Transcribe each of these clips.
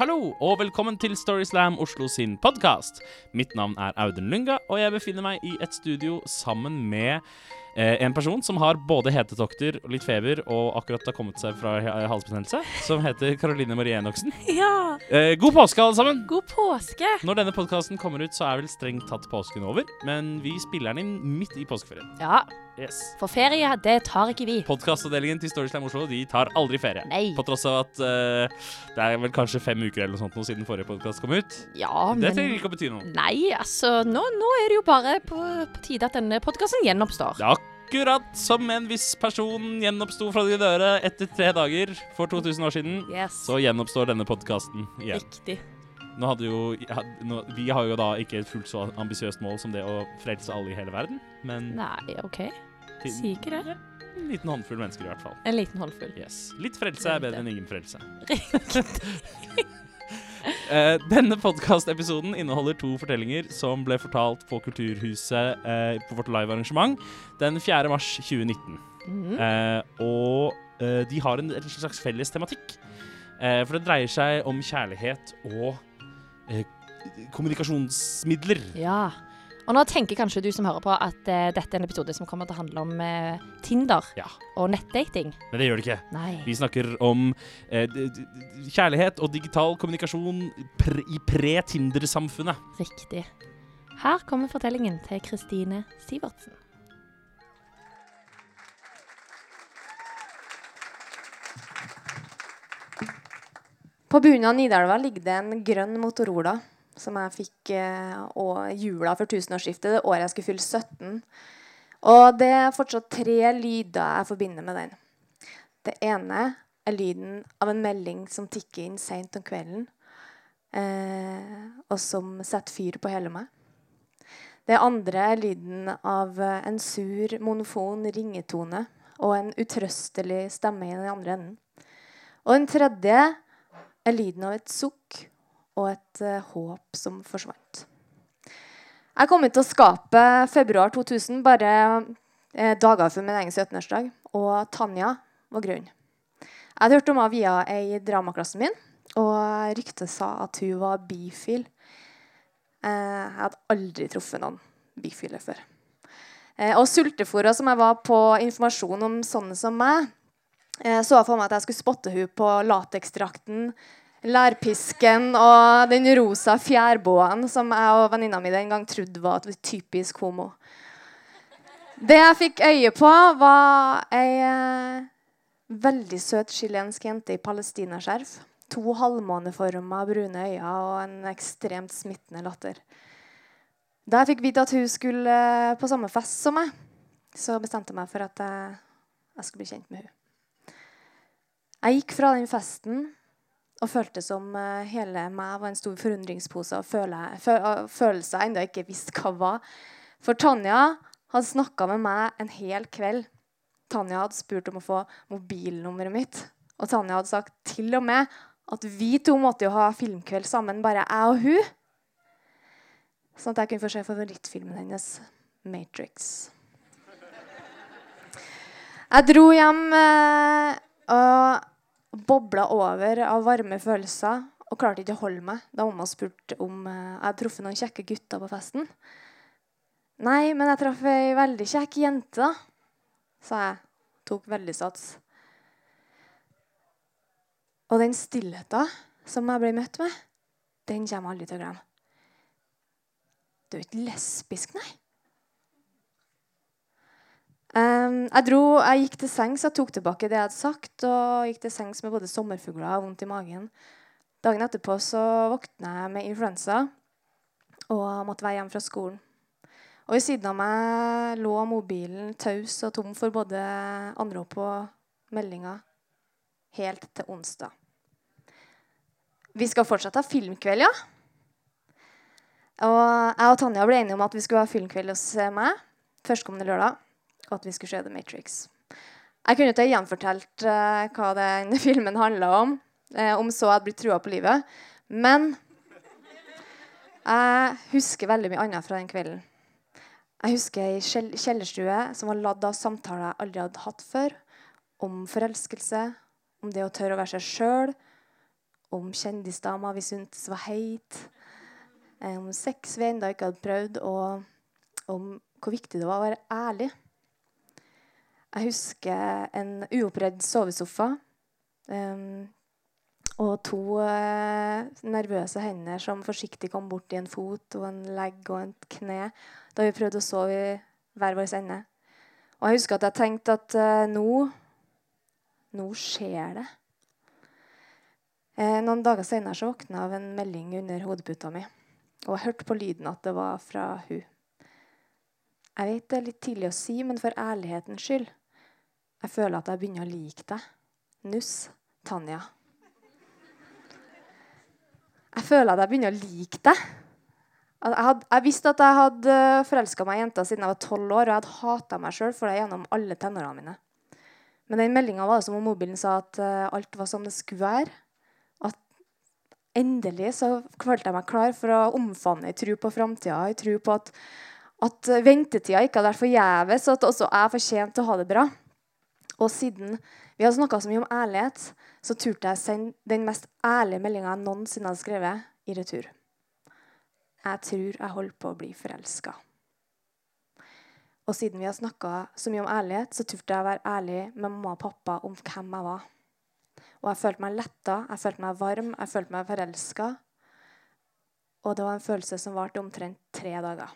Hallo, og velkommen til Storyslam Oslo sin podkast. Mitt navn er Audun Lunga, og jeg befinner meg i et studio sammen med eh, en person som har både hetetokter litt feber og akkurat har kommet seg fra halsbetennelse, som heter Caroline Marie Enoksen. Ja, Eh, god påske, alle sammen! god påske. Når denne podkasten kommer ut, så er vel strengt tatt påsken over, men vi spiller den inn midt i påskeferien. Ja, Yes. for ferie, det tar ikke vi. Podkastavdelingen til Storyslam Oslo de tar aldri ferie. Nei. På tross av at uh, det er vel kanskje fem uker eller noe sånt nå siden forrige podkast kom ut. Ja, Det trenger men ikke å bety noe. Nei, altså, nå, nå er det jo bare på, på tide at denne podkasten gjenoppstår. Er akkurat som en viss person gjenoppsto fra de døde etter tre dager for 2000 år siden. Yes. Så gjenoppstår denne podkasten igjen. Riktig. Nå hadde jo, ja, nå, vi har jo da ikke et fullt så ambisiøst mål som det å frelse alle i hele verden, men Nei, OK. Til- Sier ikke det. en liten håndfull mennesker i hvert fall. En liten håndfull. Yes. Litt frelse er bedre enn ingen frelse. uh, denne podkastepisoden inneholder to fortellinger som ble fortalt på Kulturhuset uh, på vårt livearrangement den 4. mars 2019. Mhm. Uh, og eh, de har en, en slags felles tematikk. For det dreier seg om kjærlighet og kommunikasjonsmidler. Ja. Og nå tenker kanskje du som hører på at eh, dette er en episode som kommer til å handle om eh, Tinder Ja. og nettdating. Men det gjør det ikke. Nei. Vi snakker om eh, d- d- d- kjærlighet og digital kommunikasjon pr i pre-Tinder-samfunnet. Riktig. Her kommer fortellingen til Kristine Sivertsen. På bunnen av Nidelva ligger det en grønn Motorola som jeg fikk eh, jula for tusenårsskiftet, det året jeg skulle fylle 17. Og det er fortsatt tre lyder jeg forbinder med den. Det ene er lyden av en melding som tikker inn seint om kvelden, eh, og som setter fyr på hele meg. Det andre er lyden av en sur, monofon ringetone og en utrøstelig stemme i den andre enden. Og den tredje er lyden av et sukk og et eh, håp som forsvant. Jeg kom ut å skape februar 2000, bare eh, dager før min egen 17-årsdag. Og Tanja var grunnen. Jeg hadde hørt om henne via ei i dramaklassen min, og ryktet sa at hun var bifil. Eh, jeg hadde aldri truffet noen bifile før. Eh, og sultefòra som jeg var på informasjon om sånne som meg, eh, så jeg for meg at jeg skulle spotte hun på lateksdrakten, lærpisken og den rosa fjærboaen som jeg og venninna mi den gang trodde var typisk homo. Det jeg fikk øye på, var ei eh, veldig søt chilensk jente i palestinaskjerf. To halvmåneforma brune øyne og en ekstremt smittende latter. Da jeg fikk vite at hun skulle eh, på samme fest som meg, så bestemte jeg meg for at jeg, jeg skulle bli kjent med hun. Jeg gikk fra den festen og følte som eh, hele meg var en stor forundringspose og føle, følelser jeg ennå ikke visste hva var. For Tanja hadde snakka med meg en hel kveld. Tanja hadde spurt om å få mobilnummeret mitt. Og Tanja hadde sagt til og med at vi to måtte jo ha filmkveld sammen, bare jeg og hun. Sånn at jeg kunne få se favorittfilmen hennes, 'Matrix'. Jeg dro hjem eh, og bobla over av varme følelser og klarte ikke å holde meg da mamma spurte om eh, jeg hadde truffet noen kjekke gutter på festen. Nei, men jeg traff ei veldig kjekk jente, da, sa jeg. Tok veldig sats. Og den stillheten som jeg ble møtt med, den kommer jeg aldri til å glemme. Du er ikke lesbisk, nei? Em, jeg, dro, jeg gikk til sengs, jeg tok tilbake det jeg hadde sagt, og gikk til sengs med både sommerfugler og vondt i magen. Dagen etterpå så våkna jeg med influensa og måtte være hjemme fra skolen. Og ved siden av meg lå mobilen taus og tom for både anrop og meldinger helt til onsdag. Vi skal fortsatt ha filmkveld, ja. Og jeg og Tanja ble enige om at vi skulle ha filmkveld hos meg førstkommende lørdag at vi skulle se The Matrix. Jeg kunne ikke gjenfortalt uh, hva den filmen handla om, uh, om så jeg hadde blitt trua på livet. Men jeg husker veldig mye annet fra den kvelden. Jeg husker ei kjell kjellerstue som var ladd av samtaler jeg aldri hadde hatt før. Om forelskelse, om det å tørre å være seg sjøl, om kjendisdamer vi syntes var heit, eh, om sex vi ennå ikke hadde prøvd, og om hvor viktig det var å være ærlig. Jeg husker en uoppredd sovesofa. Um, og to uh, nervøse hender som forsiktig kom bort i en fot og en legg og et kne da vi prøvde å sove i hver vår ende. Og jeg husker at jeg tenkte at uh, nå Nå skjer det. Eh, noen dager senere så våkna jeg av en melding under hodeputa mi. Og jeg hørte på lyden at det var fra hun. Jeg vet det er litt tidlig å si, men for ærlighetens skyld Jeg føler at jeg begynner å like deg. Nuss Tanja. Jeg føler at jeg begynner å like deg. Jeg, had, jeg visste at jeg hadde forelska meg i jenta siden jeg var tolv år, og jeg hadde hata meg sjøl for det gjennom alle tenårene mine. Men den meldinga var det som om mobilen sa at uh, alt var som det skulle være. At endelig så følte jeg meg klar for å omfavne ei tro på framtida, ei tro på at, at ventetida ikke hadde vært forgjeves, og at også jeg fortjente å ha det bra. Og siden vi har snakka så mye om ærlighet, så turte jeg sende den mest ærlige meldinga jeg noensinne hadde skrevet, i retur. Jeg tror jeg holder på å bli forelska. Og siden vi har snakka så mye om ærlighet, så turte jeg å være ærlig med mamma og pappa om hvem jeg var. Og jeg følte meg letta, jeg følte meg varm, jeg følte meg forelska. Og det var en følelse som varte omtrent tre dager.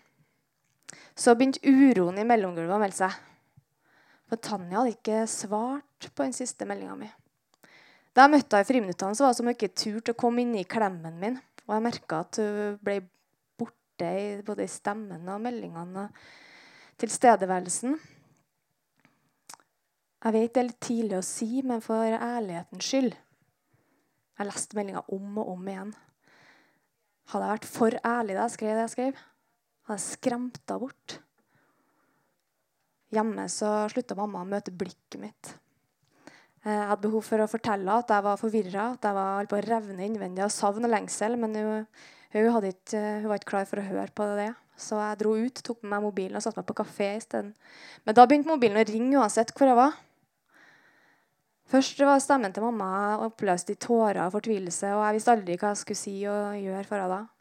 Så begynte uroen i mellomgulvet å melde seg. For Tanja hadde ikke svart på den siste meldinga mi. Da jeg møtte henne i friminuttene, så var det som hun ikke turte å komme inn i klemmen min. Og jeg merka at hun ble borte i både i stemmen og meldingene og tilstedeværelsen. Jeg vet det er litt tidlig å si, men for ærlighetens skyld Jeg leste meldinga om og om igjen. Hadde jeg vært for ærlig da jeg skrev det jeg skrev, hadde jeg skremt henne bort. Hjemme så slutta mamma å møte blikket mitt. Jeg hadde behov for å fortelle at jeg var forvirra, at jeg var på å revne innvendig av savn og lengsel. Men hun, hun, ikke, hun, var ikke klar for å høre på det. Så jeg dro ut, tok med meg mobilen og satte meg på kafé isteden. Men da begynte mobilen å ringe uansett hvor jeg var. Først var stemmen til mamma oppløst i tårer og fortvilelse, og jeg visste aldri hva jeg skulle si og gjøre for henne da.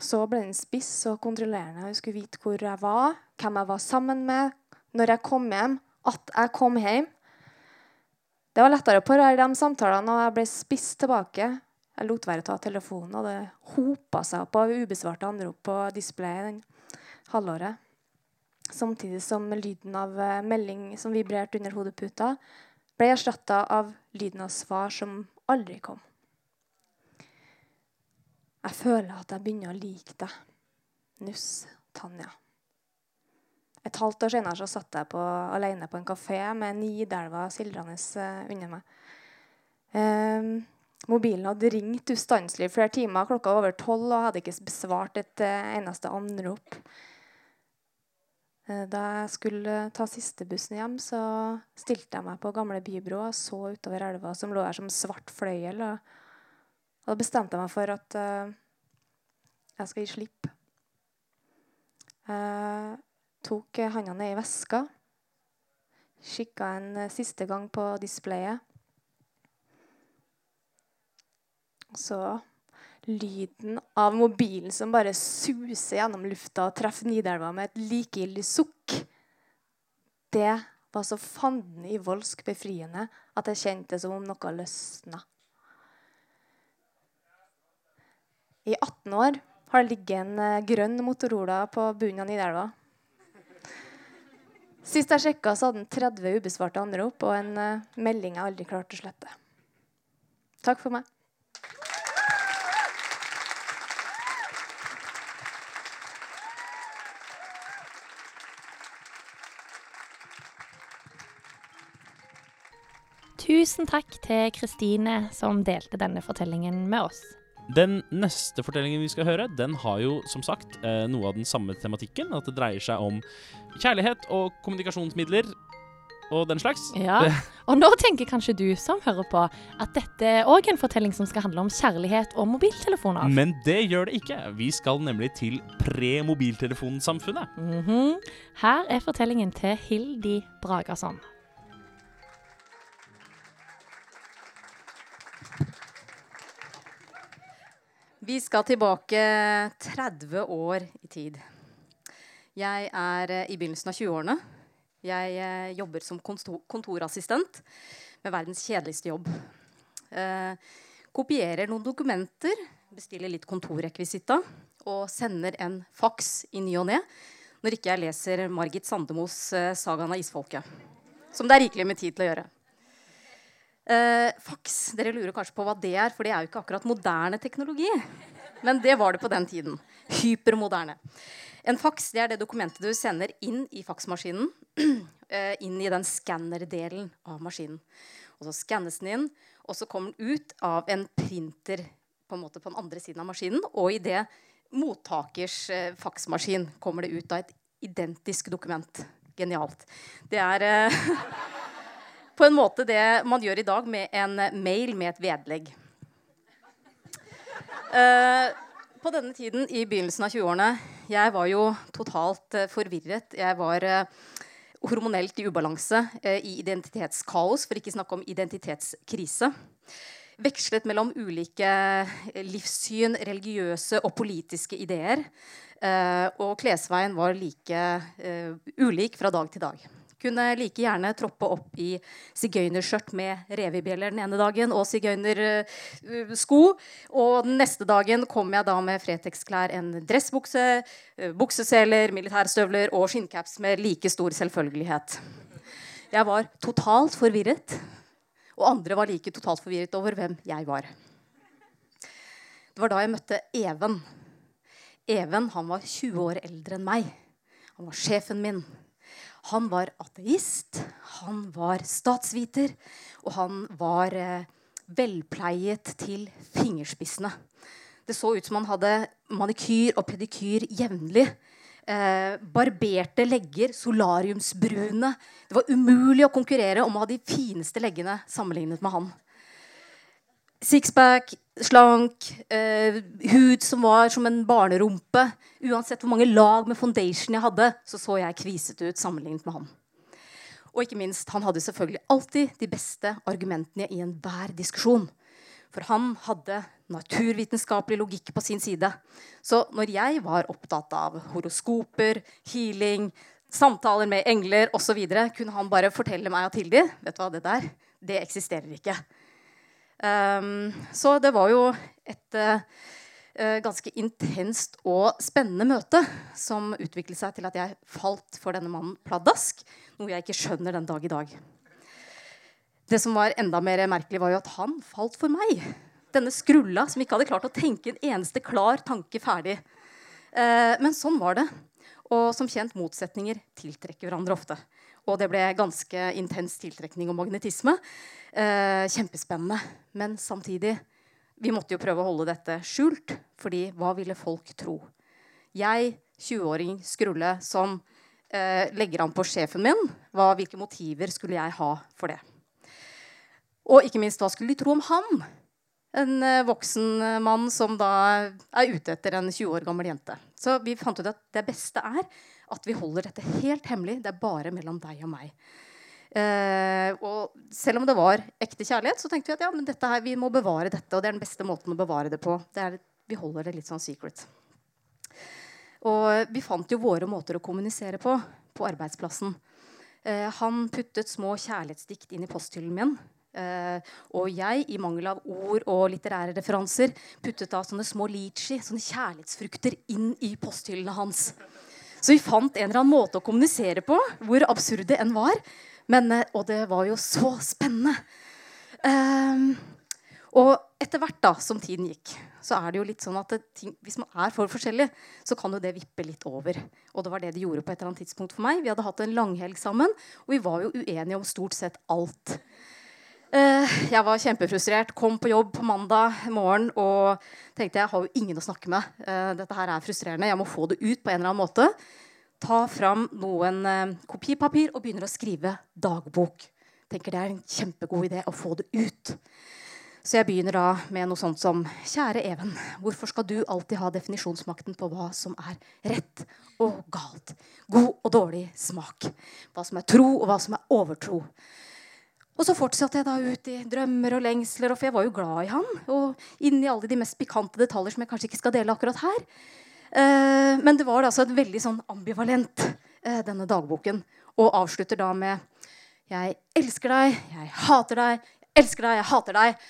Så ble den spiss og kontrollerende. Jeg skulle vite hvor jeg var, hvem jeg var sammen med, når jeg kom hjem, at jeg kom hjem. Det var lettere å parere de samtalene, og jeg ble spiss tilbake. Jeg lot være å ta telefonen, og det hopa seg opp av ubesvarte anrop på displayet den halvåret. Samtidig som lyden av eh, melding som vibrerte under hodeputa, ble erstatta av lyden av svar som aldri kom. Jeg føler at jeg begynner å like deg. Nuss Tanja. Et halvt år senere så satt jeg på, alene på en kafé med Nidelva sildrende uh, under meg. Um, mobilen hadde ringt ustanselig flere timer. Klokka var over tolv og hadde ikke besvart et uh, eneste anrop. Uh, da jeg skulle ta siste bussen hjem, så stilte jeg meg på gamle bybro og så utover elva som lå her som svart fløyel. Og, og da bestemte jeg meg for at jeg skal gi slipp. Jeg tok handa ned i veska. Kikka en eh, siste gang på displayet. Så lyden av mobilen som bare suser gjennom lufta og treffer Nidelva med et likegyldig sukk. Det var så fanden i voldsk befriende at jeg kjente som om noe løsna. I 18 år har det ligget en eh, grønn Motorola på bunnen av Nidelva. Sist jeg sjekka, så hadde den 30 ubesvarte anrop og en uh, melding jeg aldri klarte å slette. Takk for meg. Tusen takk til Kristine som delte denne fortellingen med oss. Den neste fortellingen vi skal høre, den har jo som sagt eh, noe av den samme tematikken. At det dreier seg om kjærlighet og kommunikasjonsmidler og den slags. Ja, Og nå tenker kanskje du som hører på, at dette òg er en fortelling som skal handle om kjærlighet og mobiltelefoner. Men det gjør det ikke. Vi skal nemlig til pre-mobiltelefonsamfunnet. Mm -hmm. Her er fortellingen til Hildi Bragason. Vi skal tilbake 30 år i tid. Jeg er eh, i begynnelsen av 20-årene. Jeg eh, jobber som kontorassistent med verdens kjedeligste jobb. Eh, kopierer noen dokumenter, bestiller litt kontorrekvisitta og sender en faks i ny og ne når ikke jeg leser Margit Sandemos 'Sagaen av isfolket'. Som det er rikelig med tid til å gjøre. Eh, fax. Dere lurer kanskje på hva det er, for det er jo ikke akkurat moderne teknologi. Men det var det på den tiden. Hypermoderne. En fax det er det dokumentet du sender inn i faksmaskinen. eh, inn i den skannerdelen av maskinen. Og så skannes den inn, og så kommer den ut av en printer på en måte på den andre siden av maskinen. Og i det mottakers eh, faksmaskin kommer det ut av et identisk dokument. Genialt. Det er eh, på en måte det man gjør i dag med en mail med et vedlegg. Eh, på denne tiden i begynnelsen av 20-årene Jeg var jo totalt eh, forvirret. Jeg var eh, hormonelt i ubalanse, i identitetskaos, for ikke snakke om identitetskrise. Vekslet mellom ulike livssyn, religiøse og politiske ideer. Og klesveien var like ulik fra dag til dag. Kunne like gjerne troppe opp i sigøynerskjørt med revebjeller den ene dagen og sigøynersko. Og den neste dagen kom jeg da med Fretex-klær, en dressbukse, eh, bukseseler, militærstøvler og skinncaps med like stor selvfølgelighet. Jeg var totalt forvirret, og andre var like totalt forvirret over hvem jeg var. Det var da jeg møtte Even. Even han var 20 år eldre enn meg. Han var sjefen min. Han var ateist, han var statsviter, og han var eh, velpleiet til fingerspissene. Det så ut som han hadde manikyr og pedikyr jevnlig. Eh, barberte legger, solariumsbrune. Det var umulig å konkurrere om å ha de fineste leggene sammenlignet med han. Sixpack, slank, eh, hud som var som en barnerumpe. Uansett hvor mange lag med foundation jeg hadde, så så jeg kvisete ut sammenlignet med han. Og ikke minst, han hadde selvfølgelig alltid de beste argumentene i enhver diskusjon. For han hadde naturvitenskapelig logikk på sin side. Så når jeg var opptatt av horoskoper, healing, samtaler med engler osv., kunne han bare fortelle meg og Tilde vet du hva, det der det eksisterer ikke. Um, så det var jo et uh, ganske intenst og spennende møte som utviklet seg til at jeg falt for denne mannen pladask. Noe jeg ikke skjønner den dag i dag. Det som var enda mer merkelig, var jo at han falt for meg. Denne skrulla som ikke hadde klart å tenke en eneste klar tanke ferdig. Uh, men sånn var det. Og som kjent, motsetninger tiltrekker hverandre ofte. Og det ble ganske intens tiltrekning og magnetisme. Eh, kjempespennende. Men samtidig Vi måtte jo prøve å holde dette skjult, fordi hva ville folk tro? Jeg, 20-åring skrulle, som eh, legger an på sjefen min, hva, hvilke motiver skulle jeg ha for det? Og ikke minst, hva skulle de tro om han? En eh, voksen mann som da er ute etter en 20 år gammel jente. Så vi fant ut at det beste er at vi holder dette helt hemmelig. Det er bare mellom deg og meg. Eh, og selv om det var ekte kjærlighet, så tenkte vi at ja, men dette her, vi må bevare dette. Og det er den beste måten å bevare det på. Det er, vi holder det litt sånn secret. Og vi fant jo våre måter å kommunisere på på arbeidsplassen. Eh, han puttet små kjærlighetsdikt inn i posthyllen min. Eh, og jeg, i mangel av ord og litterære referanser, puttet da sånne små litchi, sånne kjærlighetsfrukter, inn i posthyllene hans. Så vi fant en eller annen måte å kommunisere på, hvor absurd det enn var. Men, eh, og det var jo så spennende. Um, og etter hvert da, som tiden gikk, så er det jo litt sånn at ting, hvis man er for forskjellig, så kan jo det vippe litt over. Og det var det det gjorde på et eller annet tidspunkt for meg. Vi hadde hatt en langhelg sammen, og vi var jo uenige om stort sett alt. Uh, jeg var kjempefrustrert. Kom på jobb på mandag morgen og tenkte jeg har jo ingen å snakke med. Uh, dette her er frustrerende. Jeg må få det ut på en eller annen måte ta fram noen eh, kopipapir og begynner å skrive dagbok. Tenker Det er en kjempegod idé å få det ut. Så jeg begynner da med noe sånt som Kjære Even, hvorfor skal du alltid ha definisjonsmakten på hva som er rett og galt? God og dårlig smak. Hva som er tro, og hva som er overtro. Og så fortsatte jeg da ut i drømmer og lengsler, for jeg var jo glad i han. Og inn i alle de mest pikante detaljer som jeg kanskje ikke skal dele akkurat her. Eh, men det var altså et veldig sånn ambivalent, eh, denne dagboken. Og avslutter da med Jeg elsker deg, jeg hater deg, jeg elsker deg, jeg hater deg.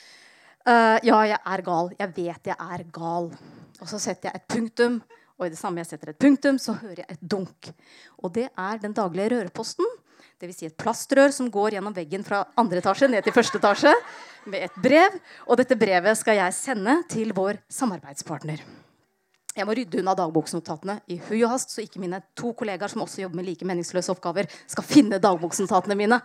Eh, ja, jeg er gal. Jeg vet jeg er gal. Og så setter jeg et punktum. Og i det samme jeg setter et punktum, så hører jeg et dunk. Og det er den daglige røreposten. Dvs. Si et plastrør som går gjennom veggen fra andre etasje ned til første etasje med et brev. Og dette brevet skal jeg sende til vår samarbeidspartner. Jeg må rydde unna dagboksnotatene i hui og hast, så ikke mine to kollegaer som også jobber med like meningsløse oppgaver, skal finne dagboksnotatene mine.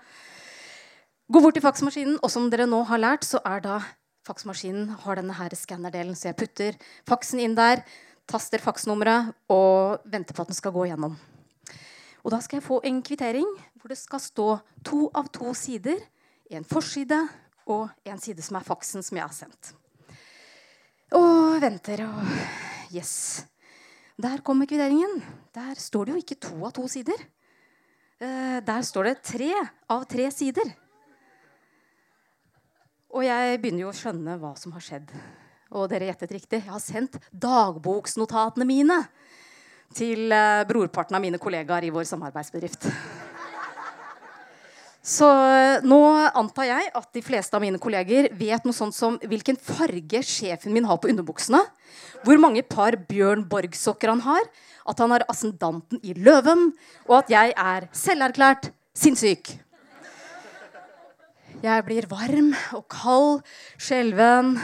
Gå bort til faksmaskinen, og som dere nå har lært, så er da faksmaskinen har denne her skannerdelen, så jeg putter faksen inn der, taster faksnummeret og venter på at den skal gå gjennom. Og da skal jeg få en kvittering hvor det skal stå to av to sider. En forside og en side som er faksen som jeg har sendt. Og venter og Yes. Der kommer kvitteringen. Der står det jo ikke to av to sider. Eh, der står det tre av tre sider. Og jeg begynner jo å skjønne hva som har skjedd. Og dere gjettet riktig. Jeg har sendt dagboksnotatene mine til eh, brorparten av mine kollegaer i vår samarbeidsbedrift. Så eh, nå antar jeg at de fleste av mine kolleger vet noe sånt som hvilken farge sjefen min har på underbuksene, hvor mange par Bjørn Borg-sokker han har, at han har ascendanten i løven, og at jeg er selverklært sinnssyk. Jeg blir varm og kald, skjelven.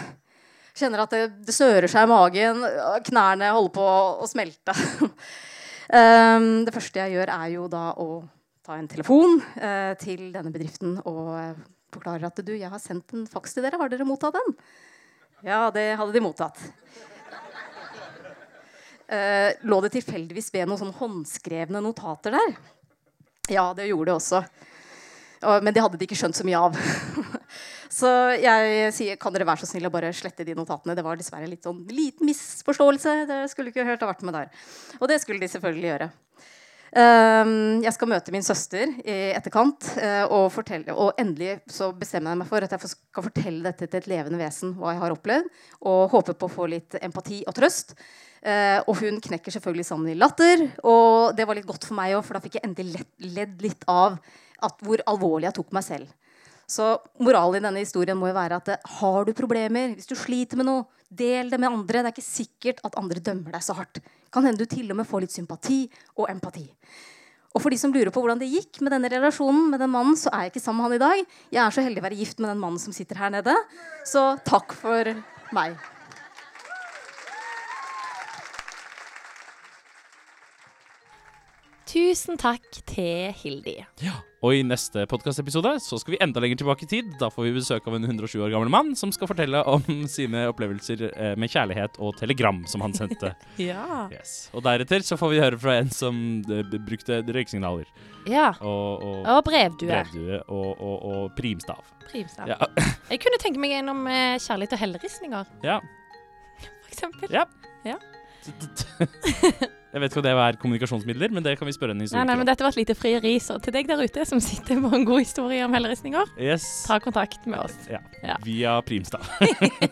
Kjenner at det, det sører seg i magen. Knærne holder på å smelte. Um, det første jeg gjør, er jo da å ta en telefon eh, til denne bedriften og forklarer at du, jeg har sendt en faks til dere. Har dere mottatt den? Ja, det hadde de mottatt. Eh, lå det tilfeldigvis ved noen sånn håndskrevne notater der? Ja, det gjorde det også. Og, men det hadde de ikke skjønt så mye av. så jeg sier kan dere være så snill å bare slette de notatene. Det var dessverre litt sånn liten misforståelse. Det skulle ikke hørt ha vært med der. Og det skulle de selvfølgelig gjøre. Um, jeg skal møte min søster i etterkant, uh, og, fortelle, og, endelig så bestemmer jeg meg for at jeg skal fortelle dette til et levende vesen, hva jeg har opplevd, og håper på å få litt empati og trøst. Uh, og hun knekker selvfølgelig sammen i latter, og det var litt godt for meg òg, for da fikk jeg endelig ledd, litt av hvor alvorlig jeg tok meg selv. Så moralen i denne historien må jo være at uh, har du problemer, hvis du sliter med noe, del det med andre. Det er ikke sikkert at andre dømmer deg så hardt. Kan hende du til og med får litt sympati og empati. Og for de som lurer på hvordan det gikk med denne relasjonen med den mannen, så er jeg ikke sammen med han i dag. Jeg er så heldig å være gift med den mannen som sitter her nede. Så takk for meg. Tusen takk til Hildi. Ja. Og i neste podkastepisode så skal vi enda lenger tilbake i tid. Da får vi besøk av en 107 år gammel mann som skal fortelle om sine opplevelser eh, med kjærlighet og telegram som han sendte. Ja. Yes. Og deretter så får vi høre fra en som eh, brukte røyksignaler. ja. Og, og Og brevdue. brevdue og, og, og primstav. Primstav. Ja. Jeg kunne tenke meg en om eh, kjærlighet og helleristninger, ja. for eksempel. Ja. Ja. Jeg vet ikke om det er kommunikasjonsmidler, men det kan vi spørre en Nei, historiker nei, men Dette var et lite frieri, så til deg der ute som sitter på en god historie om helleristninger, Yes. ta kontakt med oss. Ja. Ja. Via Primstad.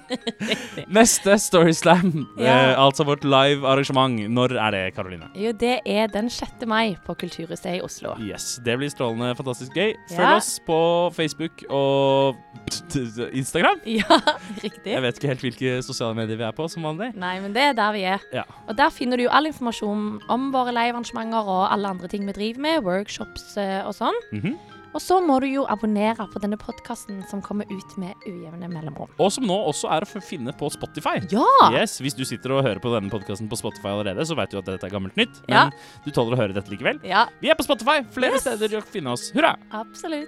Neste Storyslam, Ja. eh, altså vårt live arrangement. Når er det, Karoline? Jo, det er den 6. mai på Kulturhuset i Oslo. Yes, Det blir strålende fantastisk gøy. Følg Ja. oss på Facebook og Instagram. Ja, riktig. Jeg vet ikke helt hvilke sosiale medier vi er på som vanlig. Nei, men det er der vi er. Ja. Og der finner du jo all informasjon om våre livearrangementer og alle andre ting vi driver med, workshops eh, og sånn. Mhm. Og så må du jo abonnere på denne podkasten som kommer ut med ujevne mellomrom. Og som nå også er å finne på Spotify. Ja! Yes, Hvis du sitter og hører på denne podkasten på Spotify allerede, så vet du at dette er gammelt nytt. Men Ja. du tåler å høre dette likevel. Ja, Vi er på Spotify! Flere Yes. steder kan finne oss. Hurra! absolutt.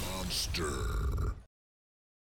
Monster.